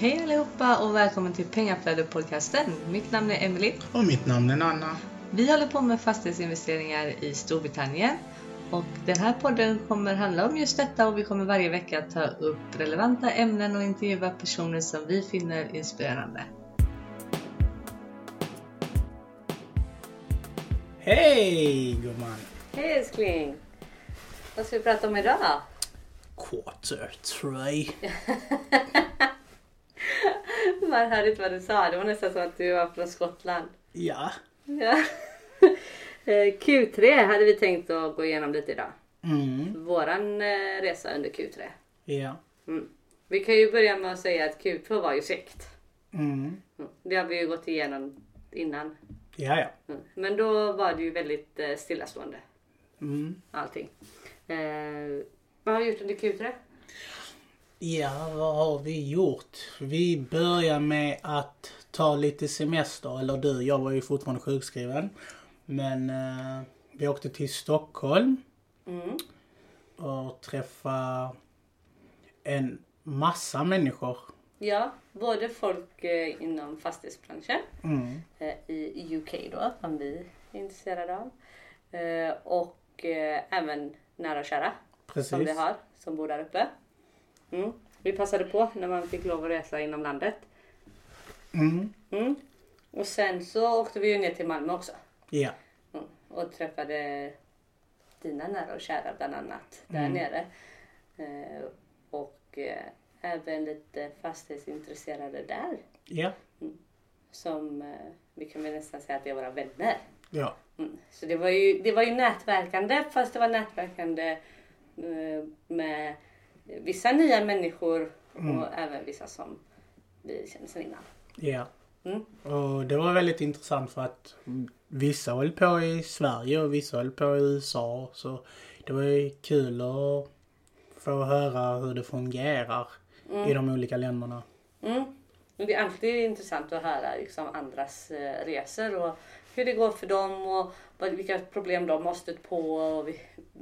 Hej allihopa och välkommen till Pengaflödet-podcasten. Mitt namn är Emily. Och mitt namn är Nanna. Vi håller på med fastighetsinvesteringar i Storbritannien. Och den här podden kommer handla om just detta och vi kommer varje vecka ta upp relevanta ämnen och intervjua personer som vi finner inspirerande. Hej gumman! Hej älskling! Vad ska vi prata om idag? Quarter three. Hörde inte vad du sa. Det var nästan som att du var från Skottland. Ja. Ja. Eh, Q3 hade vi tänkt att gå igenom lite idag. Mm. Våran eh, resa under Q3. Ja. Mm. Vi kan ju börja med att säga att Q2 var ju segt. Mm. Mm. Det har vi ju gått igenom innan. Ja, ja. Mm. Men då var det ju väldigt eh, stillastående Mm. allting. Eh, vad har vi gjort under Q3? Ja, vad har vi gjort? Vi börjar med att ta lite semester. Eller du, jag var ju fortfarande sjukskriven. Men eh, vi åkte till Stockholm Mm. och träffade en massa människor. Ja, både folk eh, inom fastighetsbranschen Mm. eh, i UK då, som vi är intresserade av. Eh, och eh, även nära och kära Precis. som vi har, som bor där uppe. Mm. Vi passade på när man fick lov att resa inom landet. Mm. Mm. Och sen så åkte vi ju ner till Malmö också. Ja. Mm. Och träffade dina nära och kära bland annat där Mm. nere. Eh, och eh, även lite fastighetsintresserade där. Ja. Som eh, vi kan väl nästan säga att det är våra vänner. Ja. Mm. Så det var, ju, det var ju nätverkande fast det var nätverkande eh, med vissa nya människor Mm. och även vissa som vi kände sedan innan. Ja. Mm. Och det var väldigt intressant för att vissa höll på i Sverige och vissa höll på i USA. Så det var ju kul att få höra hur det fungerar i de olika länderna. Mm. Men det är alltid intressant att höra liksom, andras eh, resor och hur det går för dem och vilka problem de har stött på och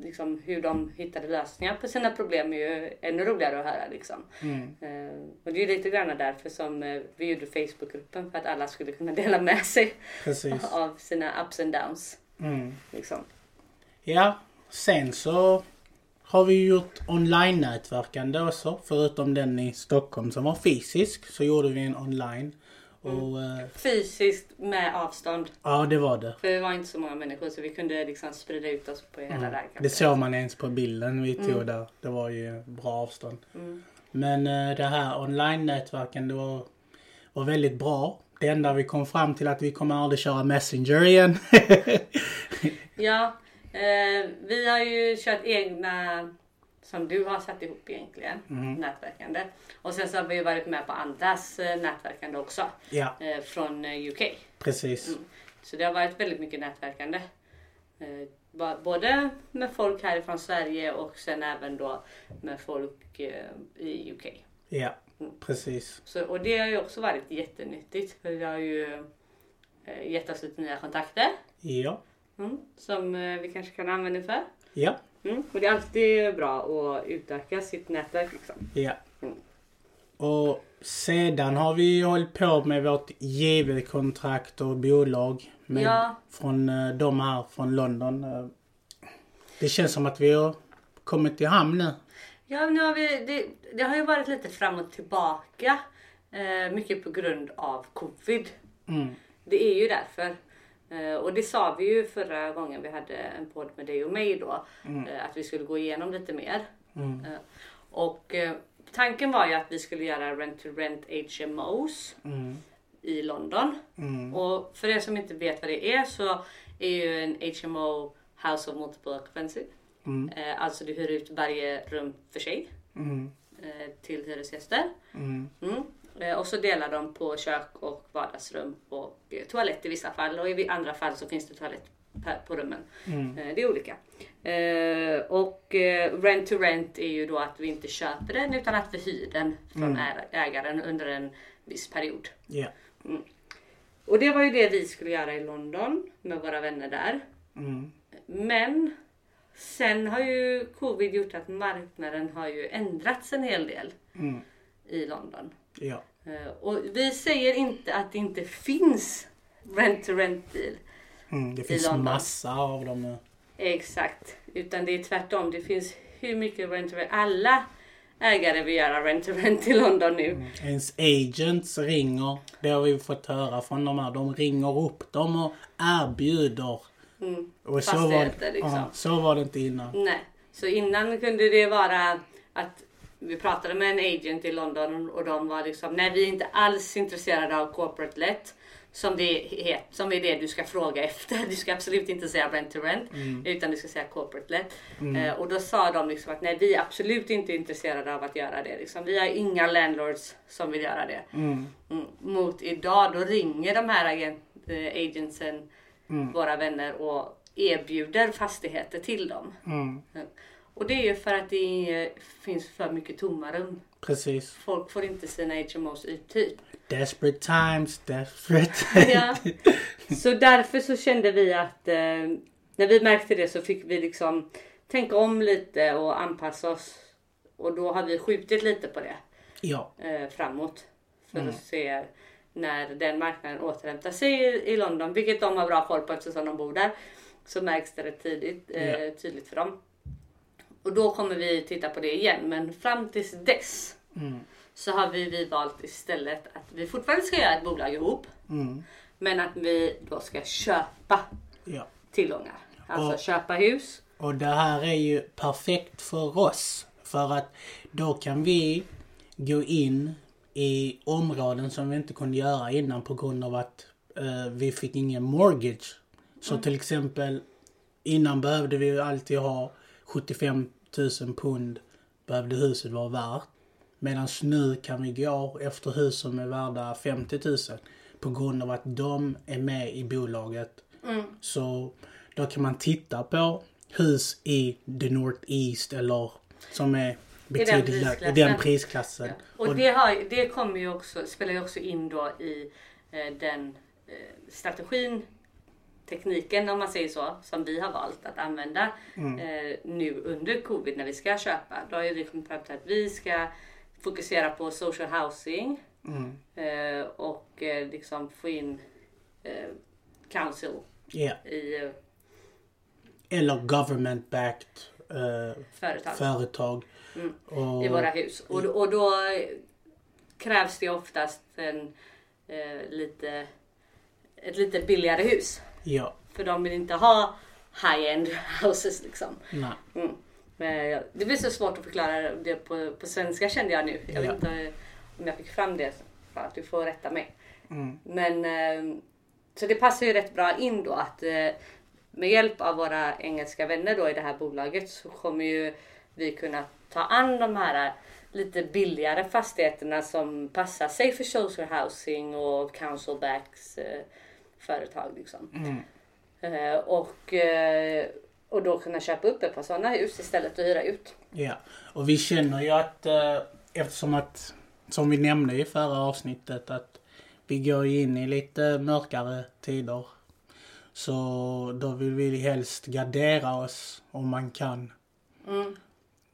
liksom, hur de hittade lösningar på sina problem är ju ännu roligare att höra. Liksom. Mm. Eh, och det är ju lite grann därför som eh, vi gjorde Facebookgruppen för att alla skulle kunna dela med sig Precis. av sina ups and downs. Mm. Liksom. Ja, sen så har vi gjort online-nätverkande också. Förutom den i Stockholm som var fysisk så gjorde vi en online. Och eh, Fysiskt med avstånd. ja, det var det. För det var inte så många människor så vi kunde liksom sprida ut oss på hela Mm. det här Det såg man ens på bilden vi tog Mm. där. Det var ju bra avstånd. Mm. Men eh, det här online-nätverken det var, var väldigt bra. Det enda vi kom fram till att vi kommer aldrig köra Messenger igen. Ja, eh, vi har ju kört egna som du har satt ihop egentligen, Mm. nätverkande. Och sen så har vi varit med på andras eh, nätverkande också ja, eh, från eh, UK. precis. Mm. Så det har varit väldigt mycket nätverkande. Både med folk härifrån Sverige och sen även då med folk i UK. Ja, Mm. precis. Så, och det har ju också varit jättenyttigt för det har ju gett oss lite nya kontakter Ja, mm, som vi kanske kan använda för. ja, Mm. Och det är alltid bra att utöka sitt nätverk. Liksom. ja. Mm. Och sedan har vi hållit på med vårt JV-kontrakt och bolag. Med, Ja. Från eh, de här från London. Eh, Det känns som att vi har kommit i hamn nu. Ja, nu har vi, det, det har ju varit lite fram och tillbaka. Eh, mycket på grund av covid. Mm. Det är ju därför. Eh, och det sa vi ju förra gången vi hade en podd med dig och mig då. Eh, att vi skulle gå igenom lite mer. Mm. Eh, och tanken var ju att vi skulle göra rent to rent HMOs Mm. i London. Mm. Och för er som inte vet vad det är så är ju en HMO House of Multiple Occupancy. Mm. Alltså du hyr ut varje rum för sig Mm. till hyresgäster. Mm. Mm. Eh, och så delar de på kök och vardagsrum och eh, toalett i vissa fall och i andra fall så finns det toalett på rummen. Mm. Eh, det är olika. Och rent to rent är ju då att vi inte köper den utan att vi hyr den från ä- ägaren under en viss period. Ja. Och det var ju det vi skulle göra i London med våra vänner där. Mm. Men sen har ju covid gjort att marknaden har ju ändrats en hel del Mm. i London. Ja. Eh, och vi säger inte att det inte finns rent-to-rent-bil. Mm, det finns massa av dem nu. Exakt. Utan det är tvärtom. Det finns hur mycket rent-to-rent. Alla ägare vill göra rent-to-rent i London nu. Mm. Ens agents ringer, det har vi fått höra från de här, de ringer upp dem och erbjuder. Mm. Och så var, liksom. ja, så var det inte innan. Nej. Så innan kunde det vara att vi pratade med en agent i London och de var liksom, nej vi är inte alls intresserade av corporate let. Som det, är, som är det du ska fråga efter. Du ska absolut inte säga rent to rent. Utan du ska säga corporate let. Eh, och då sa de liksom att nej vi är absolut inte intresserade av att göra det. Liksom. Vi har inga landlords som vill göra det. Mm. Mm. Mot idag då ringer de här agent, eh, agentsen Mm. våra vänner och erbjuder fastigheter till dem. Och det är ju för att det är, finns för mycket tomma rum. Precis. Folk får inte sina HMOs uthyrd. Desperate times, desperate Ja. Så därför så kände vi att eh, när vi märkte det så fick vi liksom tänka om lite och anpassa oss. Och då har vi skjutit lite på det Ja, eh, framåt. För Mm. att se när den marknaden återhämtar sig i, i London, vilket de har bra koll på eftersom de bor där. Så märks det tidigt, eh, Ja. tydligt för dem. Och då kommer vi titta på det igen. Men fram tills dess Mm. så har vi, vi valt istället att vi fortfarande ska göra ett bolag ihop. Mm. Men att vi då ska köpa ja. tillgångar. Alltså Och- köpa hus. Och det här är ju perfekt för oss. För att då kan vi gå in i områden som vi inte kunde göra innan på grund av att eh, vi fick ingen mortgage. Så till exempel innan behövde vi ju alltid ha 75 000 pund behövde huset vara värt. Medan nu kan vi gå efter hus som är värda 50 000 på grund av att de är med i bolaget. Så då kan man titta på hus i the North East eller som är betydligt i prisklassen. den prisklassen. Och det, har, det kommer ju också, spelar ju också in då i eh, den eh, strategin, tekniken om man säger så, som vi har valt att använda eh, nu under covid när vi ska köpa. Då har ju vi kommit fram till att vi ska fokusera på social housing Mm. eh, och eh, liksom få in eh, council Ja. i eh, Eller government backed eh, företag. företag. Mm. Och, i våra hus. Och, och då krävs det oftast en, lite, ett lite billigare hus. Ja. För de vill inte ha high-end houses liksom. Nej. Mm. Men det blir så svårt att förklara det på, på svenska kände jag nu. Jag vet Ja. inte om jag fick fram det. För att du får rätta mig. Mm. Men eh, så det passar ju rätt bra in då att eh, med hjälp av våra engelska vänner då i det här bolaget så kommer ju vi kunna ta an de här lite billigare fastigheterna som passar sig för social housing och council backs eh, företag liksom. Mm. Eh, och, eh, och då kunna köpa upp ett par sådana hus istället och hyra ut. Ja, och vi känner ju att eh, eftersom att, som vi nämnde i förra avsnittet, att vi går in i lite mörkare tider. Så då vill vi helst gardera oss om man kan. Mm.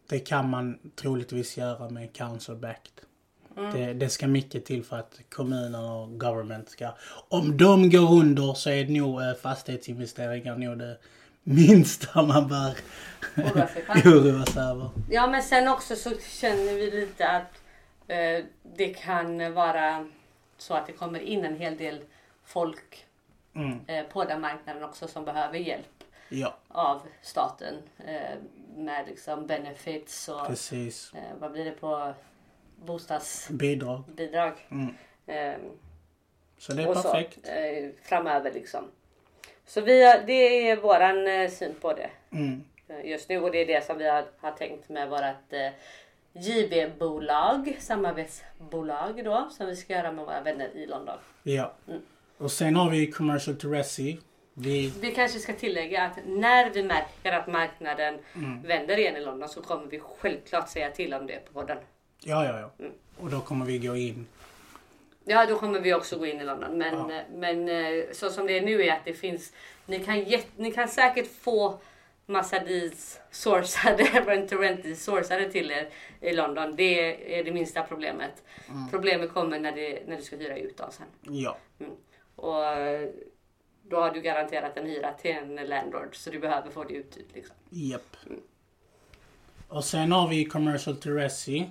Det kan man troligtvis göra med council backed. Mm. Det, det ska mycket till för att kommunen och government ska... Om de går under så är nog eh, fastighetsinvesteringar nog det minsta man bör Oroa sig för. oroa sig över. Ja men sen också så känner vi lite att eh, det kan vara så att det kommer in en hel del folk Mm. eh, på den marknaden också som behöver hjälp Ja, av staten eh, med liksom benefits och precis. eh, vad blir det på bostadsbidrag. Bidrag. Mm. Eh, Så det är perfekt. så eh, framöver liksom. Så vi har, det är våran eh, syn på det Mm. eh, just nu och det är det som vi har, har tänkt med vårt eh, JB-bolag, samarbetsbolag då, som vi ska göra med våra vänner i London. Ja. Mm. Och sen har vi Commercial to Resi. Vi... Vi kanske ska tillägga att när vi märker att marknaden Mm. vänder igen i London så kommer vi självklart säga till om det på podden. Ja, ja, ja. Mm. Och då kommer vi gå in. Ja, då kommer vi också gå in i London. Men, Ja. eh, men eh, så som det är nu är att det finns, ni kan, jätt, ni kan säkert få massa deals sourcade, rent to rent deals sourcade till er i London. Det är det minsta problemet. Problemet kommer när, det, när du ska hyra ut dem sen. Ja. Mm. Och eh, då har du garanterat en hyra till en landlord så du behöver få det uthyrt liksom. Japp. Och sen har vi Commercial to Resi.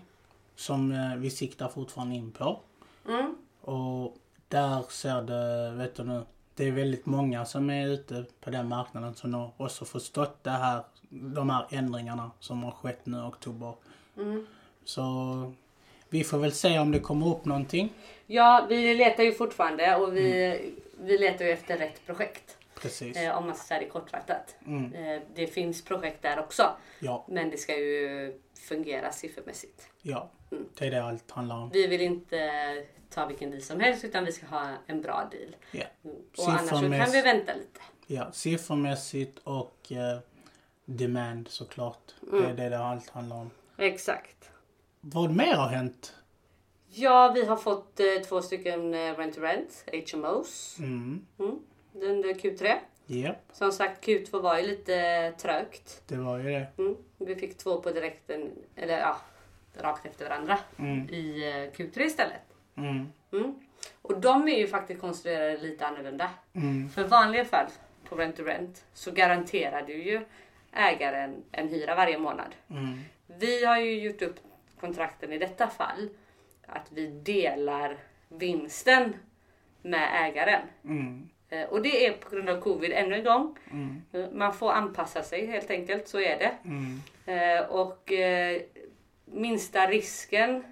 Som eh, vi siktar fortfarande in på. Mm. Och där ser det, vet du nu, det är väldigt många som är ute på den marknaden som har också förstått det här, de här ändringarna som har skett nu i oktober. Mm. Så vi får väl se om det kommer upp någonting. Ja, vi letar ju fortfarande och vi, vi letar ju efter rätt projekt. Precis. Eh, om man ska säga det kortfattat. Mm. Eh, det finns projekt där också. Ja, Men det ska ju fungera siffermässigt. ja. Mm. Det är det allt handlar om. Vi vill inte ta vilken deal som helst utan vi ska ha en bra deal. Mm. Och annars kan vi vänta lite. Ja, siffermässigt och eh, demand såklart. Det Mm. är det det allt handlar om. Exakt. Vad mer har hänt? Ja, vi har fått eh, två stycken eh, rent to rent, HMOs, Mm. mm. under Q3. Japp, Som sagt, Q2 var ju lite trögt. det var ju det. Mm. Vi fick två på direkten, eller ja, rakt efter varandra Mm. i eh, Q3 istället. Mm. Mm. Och de är ju faktiskt konstruerade lite annorlunda. Mm. För vanliga fall på rent to rent så garanterar du ju ägaren en hyra varje månad. Mm. Vi har ju gjort upp kontrakten i detta fall att vi delar vinsten med ägaren. Mm. Eh, Och det är på grund av covid ännu en gång. Mm. Eh, Man får anpassa sig helt enkelt, så är det. Mm. Och minsta risken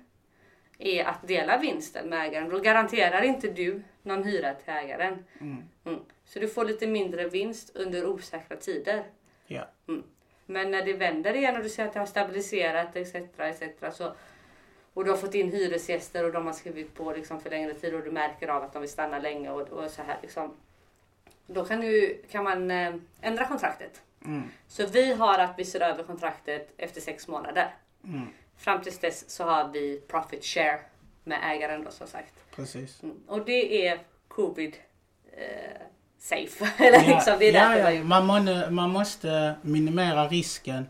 är att dela vinsten med ägaren. Då garanterar inte du någon hyra till ägaren. Mm. Mm. Så du får lite mindre vinst under osäkra tider. Ja. Mm. Men när det vänder igen och du ser att det har stabiliserat etc. etc. Så, och du har fått in hyresgäster och de har skrivit på liksom för längre tid och du märker av att de vill stanna länge och, och så här liksom. Då kan, du, kan man eh, ändra kontraktet. Mm. Så vi har att vi ser över kontraktet efter sex månader. Mm. Fram tills dess så har vi profit share med ägaren då som sagt. Precis. Mm. Och det är covid eh, safe. Eller liksom, det är ja, ja. Man, må, man måste minimera risken.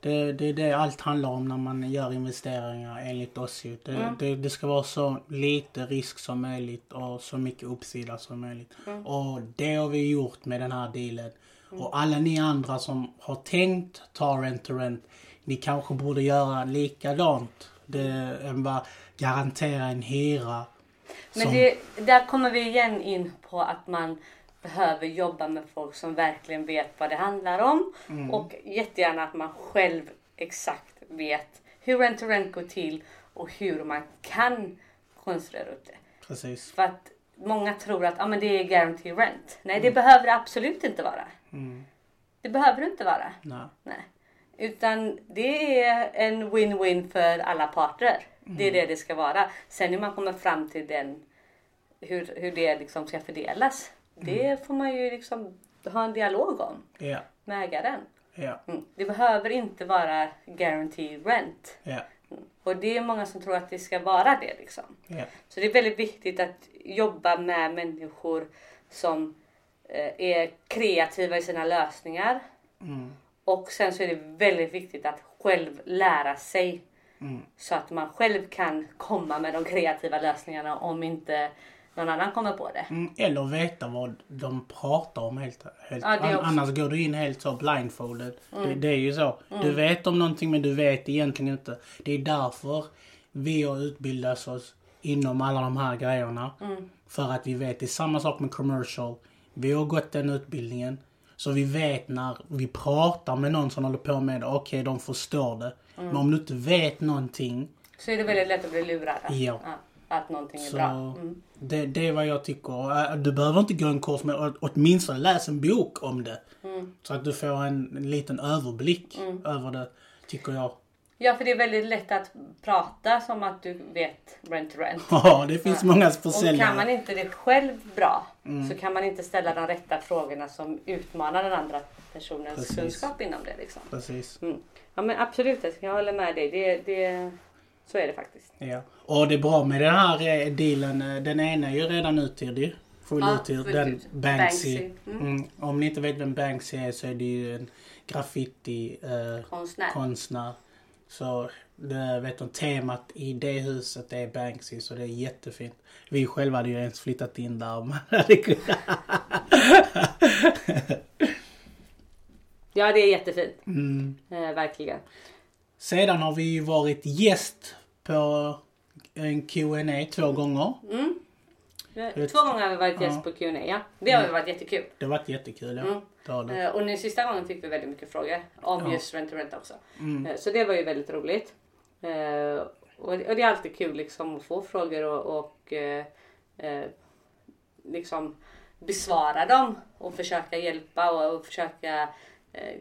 Det, det är det allt handlar om när man gör investeringar enligt oss. ju. Det, Mm. det, det ska vara så lite risk som möjligt och så mycket uppsida som möjligt. Mm. Och det har vi gjort med den här dealen. Och alla ni andra som har tänkt ta rent to rent, ni kanske borde göra likadant. Det, än bara garantera en hyra. Men det, där kommer vi igen in på att man behöver jobba med folk som verkligen vet vad det handlar om. Mm. Och jättegärna att man själv exakt vet hur rent to rent går till och hur man kan konstruera upp det. Precis. För att många tror att ah, men det är guarantee rent. Nej, det behöver det absolut inte vara. Mm. Det behöver det inte vara. Nej. Nej. Utan det är en win-win för alla parter. Det är det det ska vara. Sen hur man kommer fram till den, hur, hur det liksom ska fördelas. Det får man ju liksom ha en dialog om Ja. med ägaren. Ja. Mm. Det behöver inte vara guarantee rent. Ja. Mm. Och det är många som tror att det ska vara det liksom. Så det är väldigt viktigt att jobba med människor som eh, är kreativa i sina lösningar. Mm. Och sen så är det väldigt viktigt att själv lära sig Mm. så att man själv kan komma med de kreativa lösningarna om inte någon annan kommer på det. Mm, eller veta vad de pratar om helt. helt. Ja, också. Mm. Annars går du in helt så blindfolded. Det, det är ju så. Du vet om någonting men du vet egentligen inte. Det är därför vi har utbildat oss inom alla de här grejerna. Mm. För att vi vet, det är samma sak med commercial. Vi har gått den utbildningen. Så vi vet när vi pratar med någon som håller på med det, okej de förstår det. Mm. Men om du inte vet någonting Så är det väldigt lätt att bli lurad. Ja. att någonting är Så bra. Mm. det, det är vad jag tycker. Du behöver inte gå en kurs men åtminstone läs en bok om det. Mm. Så att du får en, en liten överblick över det, tycker jag. Ja, för det är väldigt lätt att prata som att du vet rent to rent. Ja, det finns många Och kan man försäljare. inte det själv bra Mm. så kan man inte ställa de rätta frågorna som utmanar den andra personens Precis. kunskap inom det. Liksom. Precis. Mm. Ja men absolut, jag håller med dig. Det, det, så är det faktiskt. Ja. Och det är bra med den här eh, dealen. eh, Den ena är ju redan uthyrd ju. Full Ja, ut ur fullt den. Banksy. Banksy, mm. Mm. Om ni inte vet vem Banksy är så är det ju en graffiti eh, Konstnär. konstnär. Så det, vet du, temat i det huset är Banksy så det är jättefint. Vi själva hade ju ens flyttat in där om man hade kunnat. Ja, det är jättefint. Mm. Eh, verkligen. Sedan har vi ju varit gäst på en Q&A två gånger. Mm. Två gånger har vi varit gäst på Q&A ja. Det har ju varit jättekul. Det har varit jättekul ja. Mm. Eh, Och nu sista gången fick vi väldigt mycket frågor om Ja. just rent to rent också. Mm. Eh, Så det var ju väldigt roligt. Eh, Och det är alltid kul liksom att få frågor och, och liksom besvara dem och försöka hjälpa och, och försöka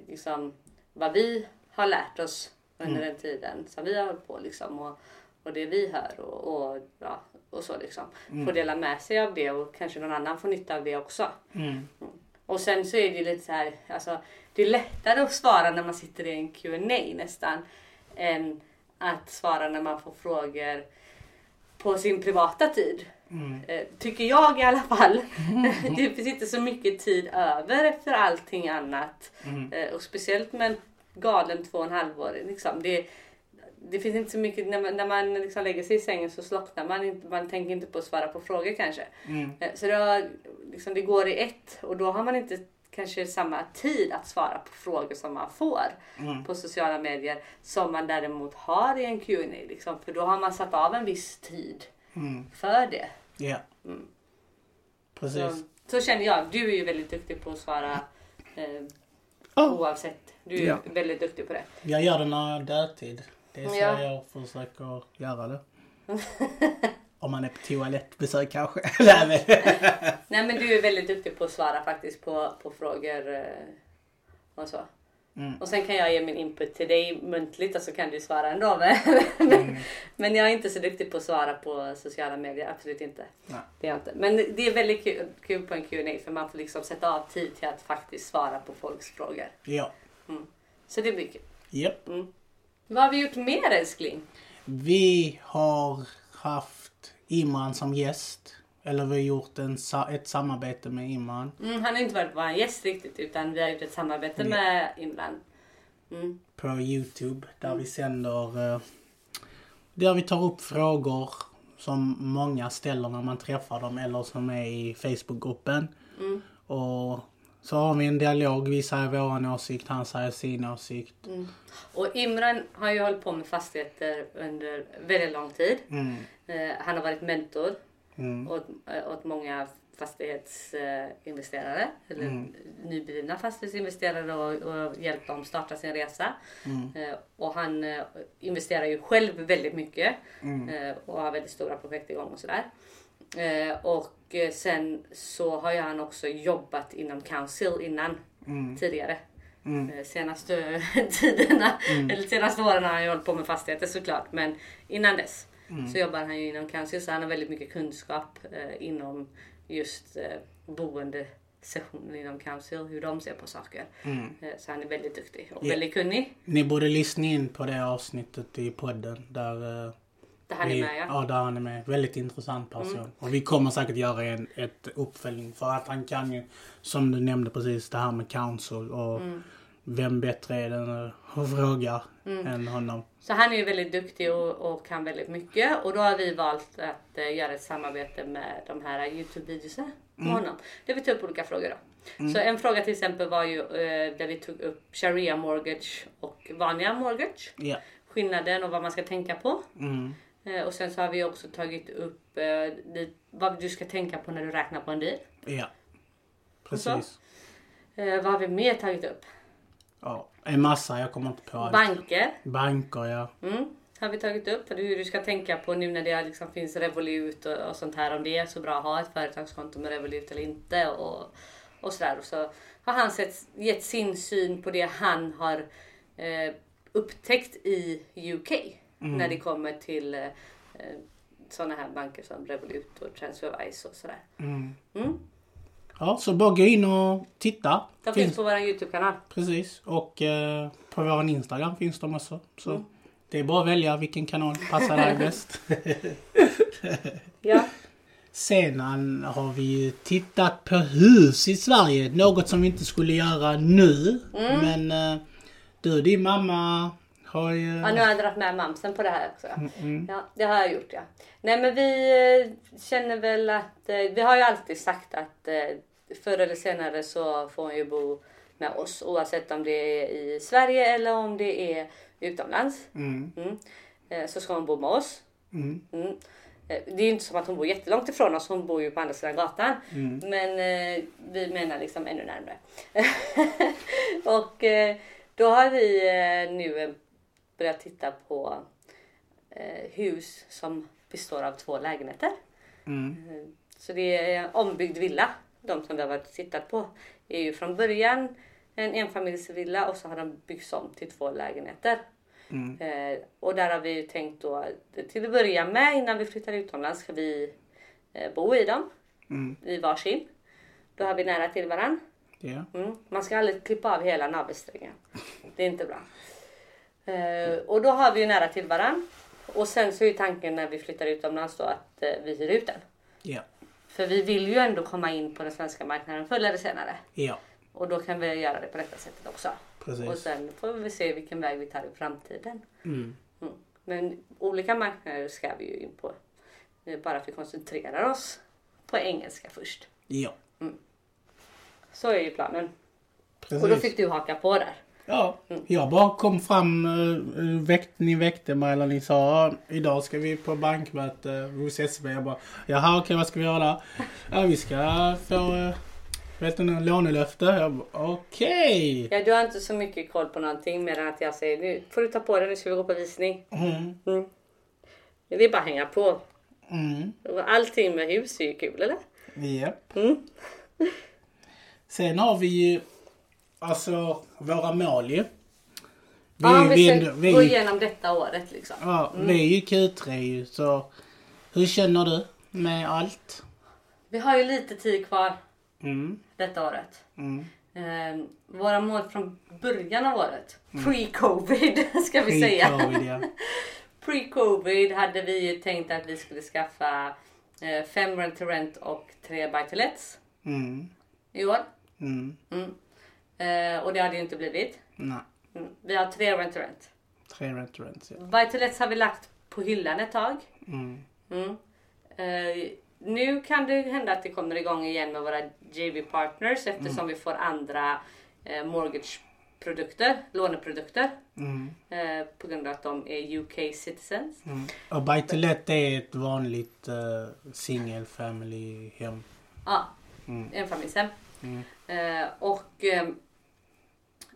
liksom vad vi har lärt oss under Mm. den tiden som vi har hållit på liksom och, och det vi hör och, och, ja, och så liksom. Få dela med sig av det och kanske någon annan får nytta av det också. Mm. Och sen så är det lite så här, alltså det är lättare att svara när man sitter i en Q&A nästan än att svara när man får frågor på sin privata tid. Mm. Eh, tycker jag i alla fall. det finns inte så mycket tid över efter allting annat. Mm. Eh, och speciellt med en galen två och en halv år. Liksom. Det, det finns inte så mycket, när man, när man liksom lägger sig i sängen så slocknar man inte, man tänker inte på att svara på frågor kanske. Mm. Eh, Så det, har, liksom, det går i ett och då har man inte kanske samma tid att svara på frågor som man får Mm. på sociala medier som man däremot har i en Q&A liksom, För då har man satt av en viss tid Mm. för det. Ja. Mm. Precis. Så, så känner jag. Du är ju väldigt duktig på att svara eh, Oh, oavsett. Du är Ja. väldigt duktig på det. jag gör det när jag har dödtid. Det så Ja. jag försöker göra det. Om man är på toalettbesök kanske. Nej, men- Nej men du är väldigt duktig på att svara faktiskt på, på frågor eh, och så. Mm. Och sen kan jag ge min input till dig muntligt och så kan du svara ändå. Men, Mm. men jag är inte så duktig på att svara på sociala medier, absolut inte. Nej. Det är inte. Men det är väldigt kul, kul på en Q&A för man får liksom sätta av tid till att faktiskt svara på folks frågor. ja. Så det blir kul. Japp. Vad har vi gjort mer älskling? Vi har haft Imran som gäst. Eller vi har gjort en, ett samarbete med Imran. Mm, han har inte varit vår gäst riktigt utan vi har gjort ett samarbete Ja. med Imran. Mm. på Youtube där vi sänder eh, där vi tar upp frågor som många ställer när man träffar dem eller som är i Facebookgruppen. Mm. Och så har vi en dialog. Vi säger våran åsikt, han säger sin åsikt. Och Imran har ju hållit på med fastigheter under väldigt lång tid. Mm. Eh, han har varit mentor Mm. åt, eh, åt många fastighetsinvesterare eller Mm. nyblivna fastighetsinvesterare och, och hjälpt dem starta sin resa. Mm. Eh, och han eh, investerar ju själv väldigt mycket Mm. eh, och har väldigt stora projekt igång och sådär. Eh, och eh, sen så har ju han också jobbat inom Council innan Mm. tidigare. Mm. Eh, Senaste tiderna, eller senaste åren har han ju hållit på med fastigheter såklart. Men innan dess Mm. så jobbar han ju inom Council så han har väldigt mycket kunskap eh, inom just eh, boendesessionen inom Council, hur de ser på saker. Mm. Eh, så han är väldigt duktig och Ja. väldigt kunnig. Ni borde lyssna in på det avsnittet i podden där, Det han är vi, med ja. Mm. ja, där han är med. Väldigt intressant person. Och vi kommer säkert göra en ett uppföljning för att han kan ju, som du nämnde precis, det här med council och Mm. vem bättre är den att fråga än honom. Så han är ju väldigt duktig och, och kan väldigt mycket. Och då har vi valt att eh, göra ett samarbete med de här Youtube-videorna med honom. Där vi tar upp olika frågor då. Så en fråga till exempel var ju eh, där vi tog upp Sharia mortgage och vanliga mortgage. Ja. Skillnaden och vad man ska tänka på. Mm. Eh, och sen så har vi också tagit upp eh, vad du ska tänka på när du räknar på en bil. Ja. Precis. Eh, vad har vi mer tagit upp? Ja. En massa, jag kommer inte på allt. Banker. Banker, ja. Mm, har vi tagit upp. Hur du ska tänka på nu när det liksom finns Revolut och, och sånt här. Om det är så bra att ha ett företagskonto med Revolut eller inte. Och, och sådär. Och så har han sett, gett sin syn på det han har eh, upptäckt i UK. När det kommer till eh, sådana här banker som Revolut och Transferwise och sådär. Mm. Mm. Ja, så bara gå in och titta. De finns på vår Youtube-kanal. Precis. Och eh, på vår Instagram finns de också. Så Mm. det är bara att välja vilken kanal passar dig bäst. Ja. Sedan har vi ju tittat på hus i Sverige. Något som vi inte skulle göra nu. Mm. Men eh, du och din mamma har ju... Ja, nu har jag dragit med mamsen på det här också. Mm. Ja, det har jag gjort ja. Nej men vi eh, känner väl att, eh, vi har ju alltid sagt att eh, förr eller senare så får hon ju bo med oss oavsett om det är i Sverige eller om det är utomlands. Mm. Mm. Så ska hon bo med oss. Mm. Mm. Det är ju inte som att hon bor jättelångt ifrån oss, hon bor ju på andra sidan gatan. Mm. Men eh, vi menar liksom ännu närmare. och eh, då har vi eh, nu eh, börjat titta på eh, hus som består av två lägenheter. Mm. Eh, Så det är en ombyggd villa. De som vi har varit tittat på är ju från början en enfamiljsvilla och så har de byggts om till två lägenheter. Mm. Eh, och där har vi ju tänkt då till att börja med innan vi flyttar utomlands ska vi eh, bo i dem Mm. i varsin. Då har vi nära till varann. Ja. Mm. Man ska aldrig klippa av hela navelsträngen. Det är inte bra. Eh, och då har vi ju nära till varann. Och sen så är tanken när vi flyttar utomlands då att eh, vi hyr ut den. Ja. För vi vill ju ändå komma in på den svenska marknaden förr eller senare. Ja. Och då kan vi göra det på detta sättet också. Och Precis. sen får vi se vilken väg vi tar i framtiden. Mm. Mm. Men olika marknader ska vi ju in på. Är bara att vi koncentrerar oss på engelska först. Ja. Så är ju planen. Precis. Och då fick du haka på där. Ja, jag bara kom fram, uh, väckte, ni väckte mig eller ni sa idag ska vi på bankmöte hos SEB. Jag bara jaha okej vad ska vi göra? Ja vi ska få uh, vet du, någon lånelöfte. Jag okej. Ja, du har inte så mycket koll på någonting mer än att jag säger nu får du ta på dig, nu ska vi gå på visning. Mm. Mm. Det är bara att hänga på. Mm. Allting med hus är ju kul eller? Japp. Mm. Sen har vi ju alltså våra mål ju. Vi, Ja, vi vi, gå igenom detta året liksom. ja, vi är ju Q3 ju så hur känner du med allt? Vi har ju lite tid kvar Mm. detta året. Mm. Eh, våra mål från början av året, pre-covid ska vi säga. Pre-covid, ja. Pre-covid hade vi ju tänkt att vi skulle skaffa eh, fem rent to rent och tre buy to lets Mm. i år. Mm. Mm. Eh, och det har det ju inte blivit. Nej. Mm. Vi har tre rent rent. Tre restaurants ja. Buy to lets har vi lagt på hyllan ett tag. Mm. Mm. Eh, nu kan det hända att det kommer igång igen med våra JV partners eftersom vi får andra eh, mortgageprodukter, låneprodukter. Mm. Eh, på grund av att de är UK citizens. Mm. Och Buy to Let är ett vanligt uh, single family hem. Ja, Mm. enfamiljshem. Mm. Eh, och eh,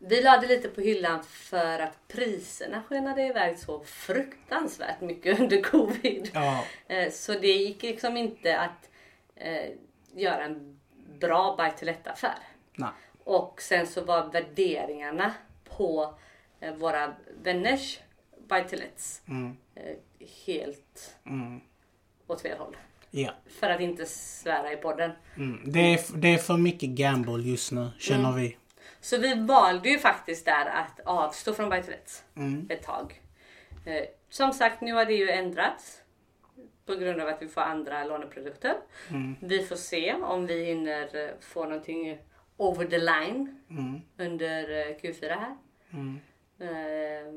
vi lade lite på hyllan för att priserna skenade iväg så fruktansvärt mycket under covid. Ja. Eh, så det gick liksom inte att eh, göra en bra buy to let affär. Nej. Och sen så var värderingarna på eh, våra vänners buy to lets Mm. helt Mm. åt fel håll. Ja. För att inte svära i podden. Mm. Det, är, det är för mycket gamble just nu, känner vi. Så vi valde ju faktiskt där att avstå från lets Mm. ett tag. Eh, som sagt, nu har det ju ändrats. På grund av att vi får andra låneprodukter. Mm. Vi får se om vi hinner eh, få någonting over the line Mm. under eh, Q4 här. Mm. Eh,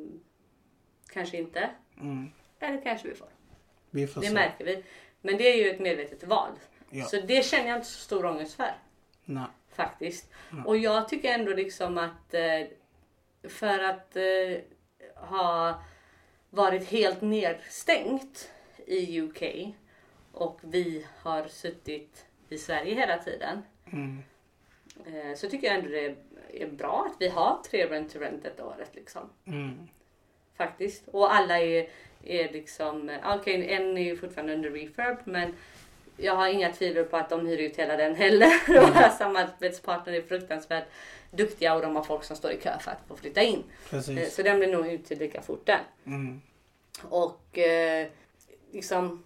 kanske inte. Mm. Eller kanske vi får. Vi får Det se. märker vi. Men det är ju ett medvetet val. Ja. Så det känner jag inte så stor ångest för. Nej. Faktiskt. Och jag tycker ändå liksom att eh, för att eh, ha varit helt nedstängt i UK och vi har suttit i Sverige hela tiden. Mm. Eh, så tycker jag ändå det är bra att vi har tre rent to rent detta året liksom. Mm. Faktiskt. Och alla är, är liksom, okej en är fortfarande under refurb men jag har inga tvivel på att de hyr ut hela den heller. Våra samarbetspartner är fruktansvärt duktiga och de har folk som står i kö för att få flytta in. Eh, Precis. Så den blir nog ute lika fort den. Mm. Och eh, liksom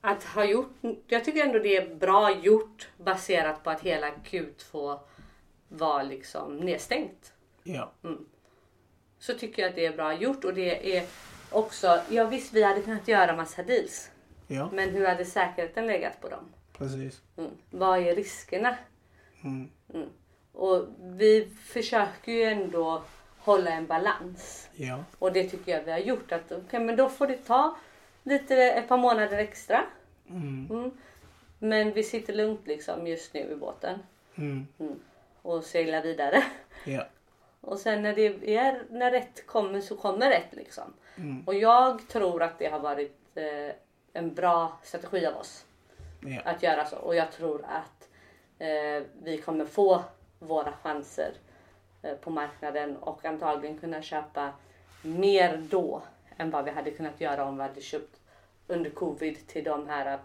att ha gjort, jag tycker ändå det är bra gjort baserat på att hela Q2 var liksom nedstängt. Ja. Så tycker jag att det är bra gjort och det är också, ja visst vi hade kunnat göra massa deals. Ja. Men hur hade säkerheten legat på dem? Precis. Mm. Vad är riskerna? Mm. Och vi försöker ju ändå hålla en balans. Ja. Och det tycker jag vi har gjort. Att, okay, men då får det ta lite, ett par månader extra. Mm. Mm. Men vi sitter lugnt liksom just nu i båten. Mm. Och seglar vidare. Ja. Och sen när det är, när rätt kommer så kommer rätt liksom. Mm. Och jag tror att det har varit eh, en bra strategi av oss. Ja. att göra så. Och jag tror att eh, vi kommer få våra chanser eh, på marknaden och antagligen kunna köpa mer då än vad vi hade kunnat göra om vi hade köpt under covid till de här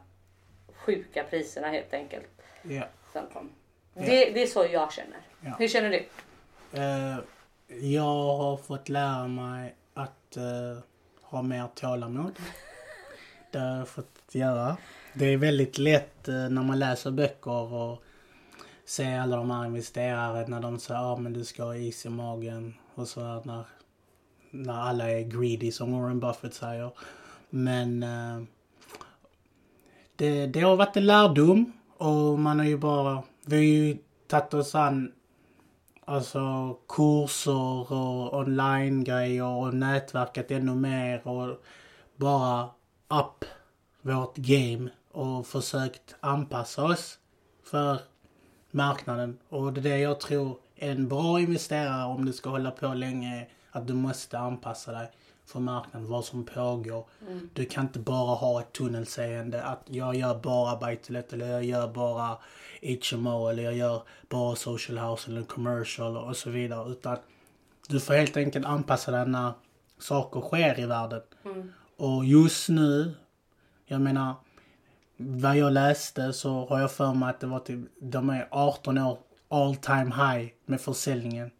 sjuka priserna helt enkelt. Ja. Som kom. Det, det är så jag känner. Ja. Hur känner du? Eh, jag har fått lära mig att eh, ha mer tålamod. Det har jag fått göra. Det är väldigt lätt eh, när man läser böcker och ser alla de här investerare när de säger att ah, men du ska ha is i magen och så här när, när alla är greedy som Warren Buffett säger. Men eh, det, det har varit en lärdom och man har ju bara, vi har ju tagit oss an Alltså kurser och online-grejer och nätverkat ännu mer och bara upp vårt game och försökt anpassa oss för marknaden. Och det är det jag tror en bra investerare om du ska hålla på länge att du måste anpassa dig för marknaden, vad som pågår. Du kan inte bara ha ett tunnelseende att jag gör bara buy to let eller jag gör bara HMO eller jag gör bara social house eller commercial och så vidare. Utan du får helt enkelt anpassa dig när saker sker i världen. Och just nu, jag menar, vad jag läste så har jag för mig att det var typ, de är 18 år all time high med försäljningen.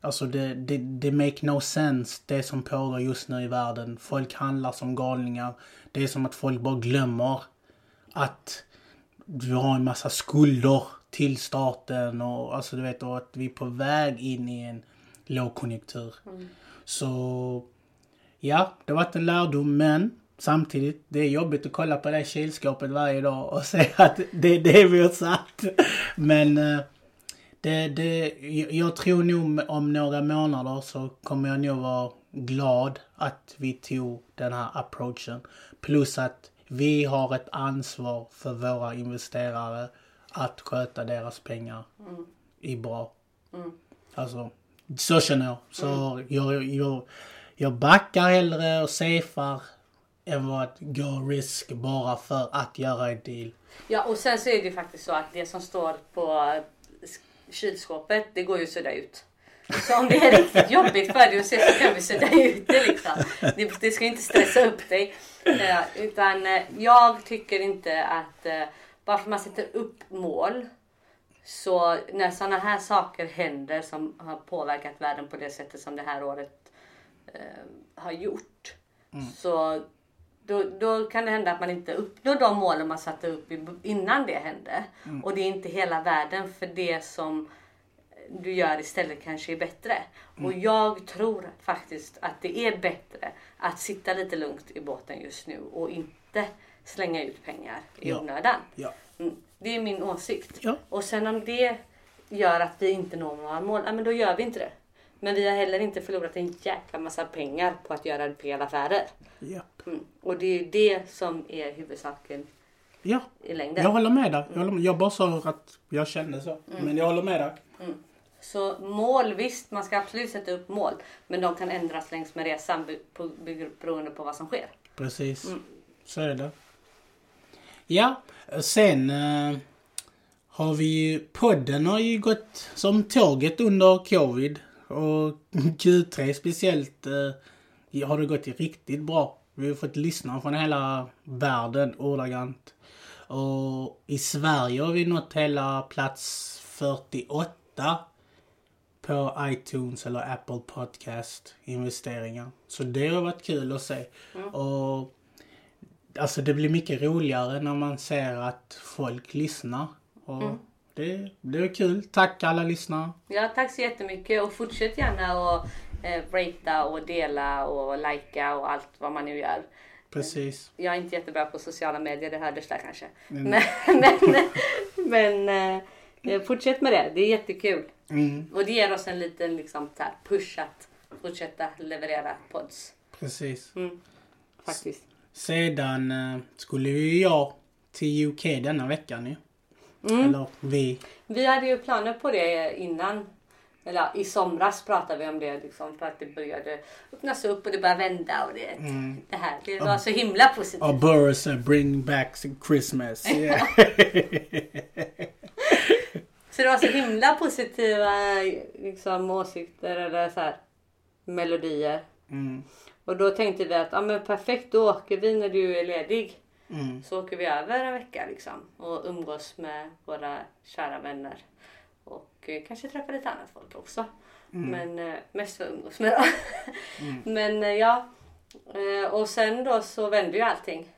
Alltså det, det, det make no sense det som pågår just nu i världen. Folk handlar som galningar. Det är som att folk bara glömmer att vi har en massa skulder till staten och alltså du vet och att vi är på väg in i en lågkonjunktur. Så ja, det har varit en lärdom men samtidigt det är jobbigt att kolla på det kylskåpet varje dag och säga att det är det vi har satt. Men eh, det, det, jag tror nog om några månader så kommer jag nog vara glad att vi tog den här approachen. Plus att vi har ett ansvar för våra investerare att sköta deras pengar i bra. Alltså, så känner jag. Så jag, jag, jag backar hellre och safear än vad att gå risk bara för att göra en deal. Ja och sen så är det ju faktiskt så att det som står på eh, kylskåpet det går ju att sudda ut. Så om det är riktigt jobbigt för dig att se så kan vi sudda ut det liksom. Det, det ska inte stressa upp dig. Eh, utan eh, jag tycker inte att eh, bara för att man sätter upp mål så när sådana här saker händer som har påverkat världen på det sättet som det här året eh, har gjort. Så då, då kan det hända att man inte uppnår de målen man satte upp innan det hände. Och det är inte hela världen för det som du gör istället kanske är bättre. Och jag tror faktiskt att det är bättre att sitta lite lugnt i båten just nu och inte slänga ut pengar i Ja. onödan. Ja. Mm. Det är min åsikt. Ja. Och sen om det gör att vi inte når våra mål, ja, men då gör vi inte det. Men vi har heller inte förlorat en jäkla massa pengar på att göra fel affärer. Ja. Mm. Och det är ju det som är huvudsaken ja. i längden. Jag håller med dig. Jag, håller med. jag bara sa att jag kände så. Men jag håller med dig. Så mål, visst man ska absolut sätta upp mål. Men de kan ändras längs med resan beroende på vad som sker. Precis. Så är det. Ja, sen eh, har vi ju... Podden har ju gått som tåget under covid. Och Q3 speciellt eh, har det gått riktigt bra. Vi har fått lyssna från hela världen ordagrant. Och i Sverige har vi nått hela plats 48 på iTunes eller Apple Podcast investeringar. Så det har varit kul att se. Och Alltså det blir mycket roligare när man ser att folk lyssnar. Och det, det är kul. Tack alla lyssnare. Ja, tack så jättemycket och fortsätt gärna att eh, ratea och dela och likea och allt vad man nu gör. Precis. Jag är inte jättebra på sociala medier, det hördes där kanske. Mm. Men, men, men eh, fortsätt med det, det är jättekul. Mm, Och det ger oss en liten liksom, här, push att fortsätta leverera pods. precis. Mm. Faktiskt. Sedan eh, skulle ju jag till UK denna veckan ju. Mm. Eller vi. Vi hade ju planer på det innan. Eller i somras pratade vi om det liksom, för att det började öppnas upp och det började vända och det, Mm. det här. Det var så himla positivt. Och Boris uh, bring back Christmas. Yeah. Så det var så himla positiva liksom, åsikter eller så här, melodier. mm, Och då tänkte vi att ja, men perfekt, då åker vi när du är ledig. Mm, Så åker vi över en vecka liksom och umgås med våra kära vänner. Och eh, kanske träffa lite annat folk också. Men eh, mest för att umgås med dem. Men eh, ja. Och sen då så vände ju allting.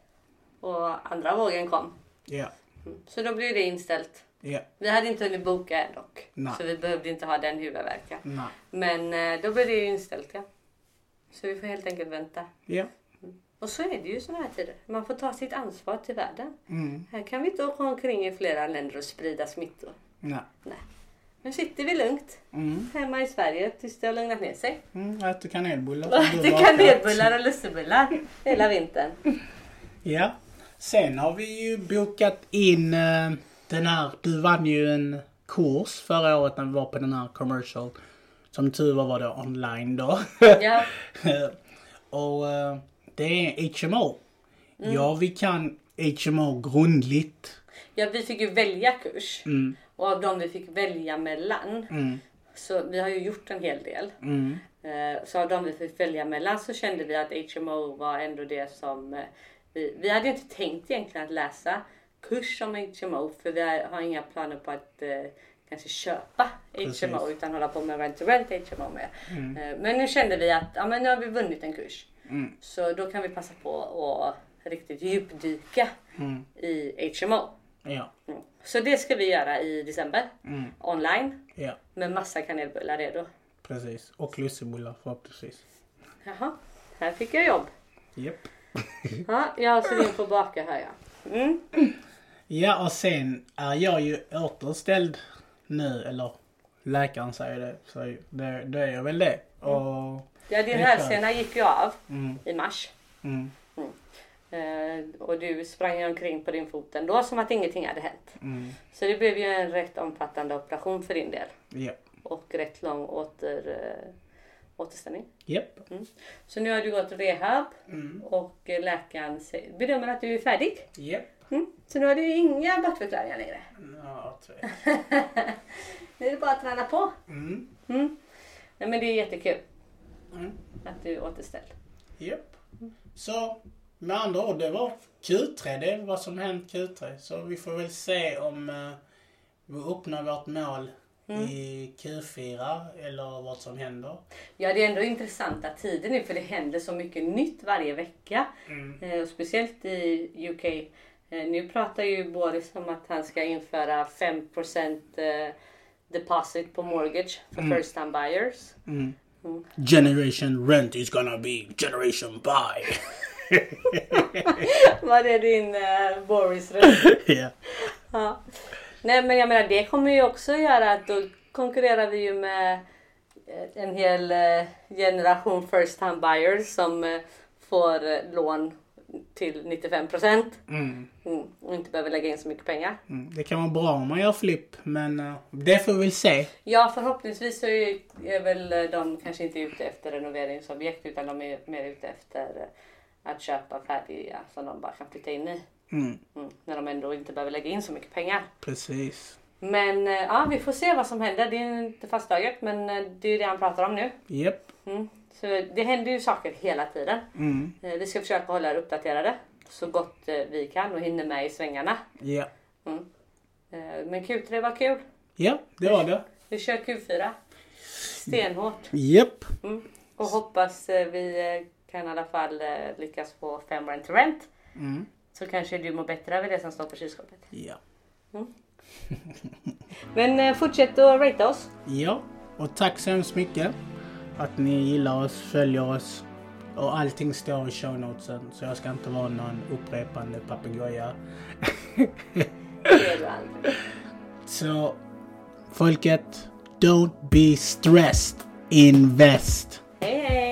Och andra vågen kom. ja, Mm. Så då blev det inställt. ja, Vi hade inte hunnit boka än dock. Nej. Så vi behövde inte ha den huvudvärken. nej, Men då blev det ju inställt ja. Så vi får helt enkelt vänta. ja, Och så är det ju såna här tider. Man får ta sitt ansvar till världen. mm, Här kan vi inte åka omkring i flera länder och sprida smittor. nej, Nej. Nu sitter vi lugnt mm, hemma i Sverige tills det har lugnat ner sig. mm, äter kanelbullar. Äter kanelbullar och lussebullar hela vintern. Ja. Sen har vi ju bokat in eh, den här, du vann ju en kurs förra året när vi var på den här commercial. Som tur var var det online då. Ja, och eh, det är HMO. Mm. Ja, vi kan HMO grundligt. ja vi fick ju välja kurs. Mm, Och av de vi fick välja mellan. mm, Så vi har ju gjort en hel del. mm, Eh, Så av de vi fick välja mellan så kände vi att HMO var ändå det som eh, vi, vi hade inte tänkt egentligen att läsa kurs om HMO för vi har inga planer på att eh, kanske köpa Precis. HMO utan hålla på med rent to rent HMO med. Mm. Men nu kände vi att ja, men nu har vi vunnit en kurs. Mm. Så då kan vi passa på att riktigt djupdyka mm, i HMO. ja, Mm. Så det ska vi göra i december mm, online ja, med massa kanelbullar redo. precis. Och lussebullar förhoppningsvis. Jaha, här fick jag jobb. Japp. Ja, jag ser in på baka här ja. Mm. Ja, och sen är jag ju återställd nu, eller läkaren säger det, så det, det är väl det. Och, Ja, din hälsena gick ju av mm, i mars. mm, Eh, och du sprang omkring på din fot ändå som att ingenting hade hänt. mm, Så det blev ju en rätt omfattande operation för din del. ja, Och rätt lång åter, eh, återställning. japp, Så nu har du gått rehab mm, och läkaren bedömer att du är färdig. Mm. Så nu har du inga bortförklaringar längre. Ja. Bara att träna på. Mm, Mm. Nej, men det är jättekul mm, att du återställd. japp. Så, med andra ord, det var Q3, det är vad som hänt Q3. Så vi får väl se om eh, vi uppnår vårt mål i Q4 eller vad som händer. Ja, det är ändå intressanta tider nu för det händer så mycket nytt varje vecka. Mm. Eh, och speciellt i UK. Eh, nu pratar ju Boris om att han ska införa 5% eh, deposit på mortgage för first time buyers. Mm. Mm. Generation rent is gonna be generation buy. Var det din eh, Boris röst? ja. Nej men jag menar det kommer ju också göra att då konkurrerar vi ju med eh, en hel eh, generation first time buyers som får lån till 95 procent Mm. mm, och inte behöver lägga in så mycket pengar. Mm. Det kan vara bra om man gör flipp, men eh, det får vi väl se. Ja förhoppningsvis så är, är väl eh, de kanske inte ute efter renoveringsobjekt utan de är mer ute efter eh, att köpa färdiga som de bara kan flytta in i. Mm. Mm, när de ändå inte behöver lägga in så mycket pengar. Precis. Men ja, vi får se vad som händer. Det är inte fastslaget men det är det han pratar om nu. Japp. Mm. Så det händer ju saker hela tiden. Mm. Eh, Vi ska försöka hålla er uppdaterade så gott eh, vi kan och hinner med i svängarna. Ja. Mm. Eh, Men Q3 var kul. Ja, det var det. Vi kör Q4. Stenhårt. Japp. Mm. Och hoppas vi kan i alla fall lyckas få fem rent rent. Mm. Så kanske du mår bättre över det som står på kylskåpet. Ja. Men eh, fortsätt att ratea oss. Ja. Och tack så hemskt mycket att ni gillar oss, följer oss Och allting står i show notesen så jag ska inte vara någon upprepande papegoja. Så folket, don't be stressed. Invest. Hej hej!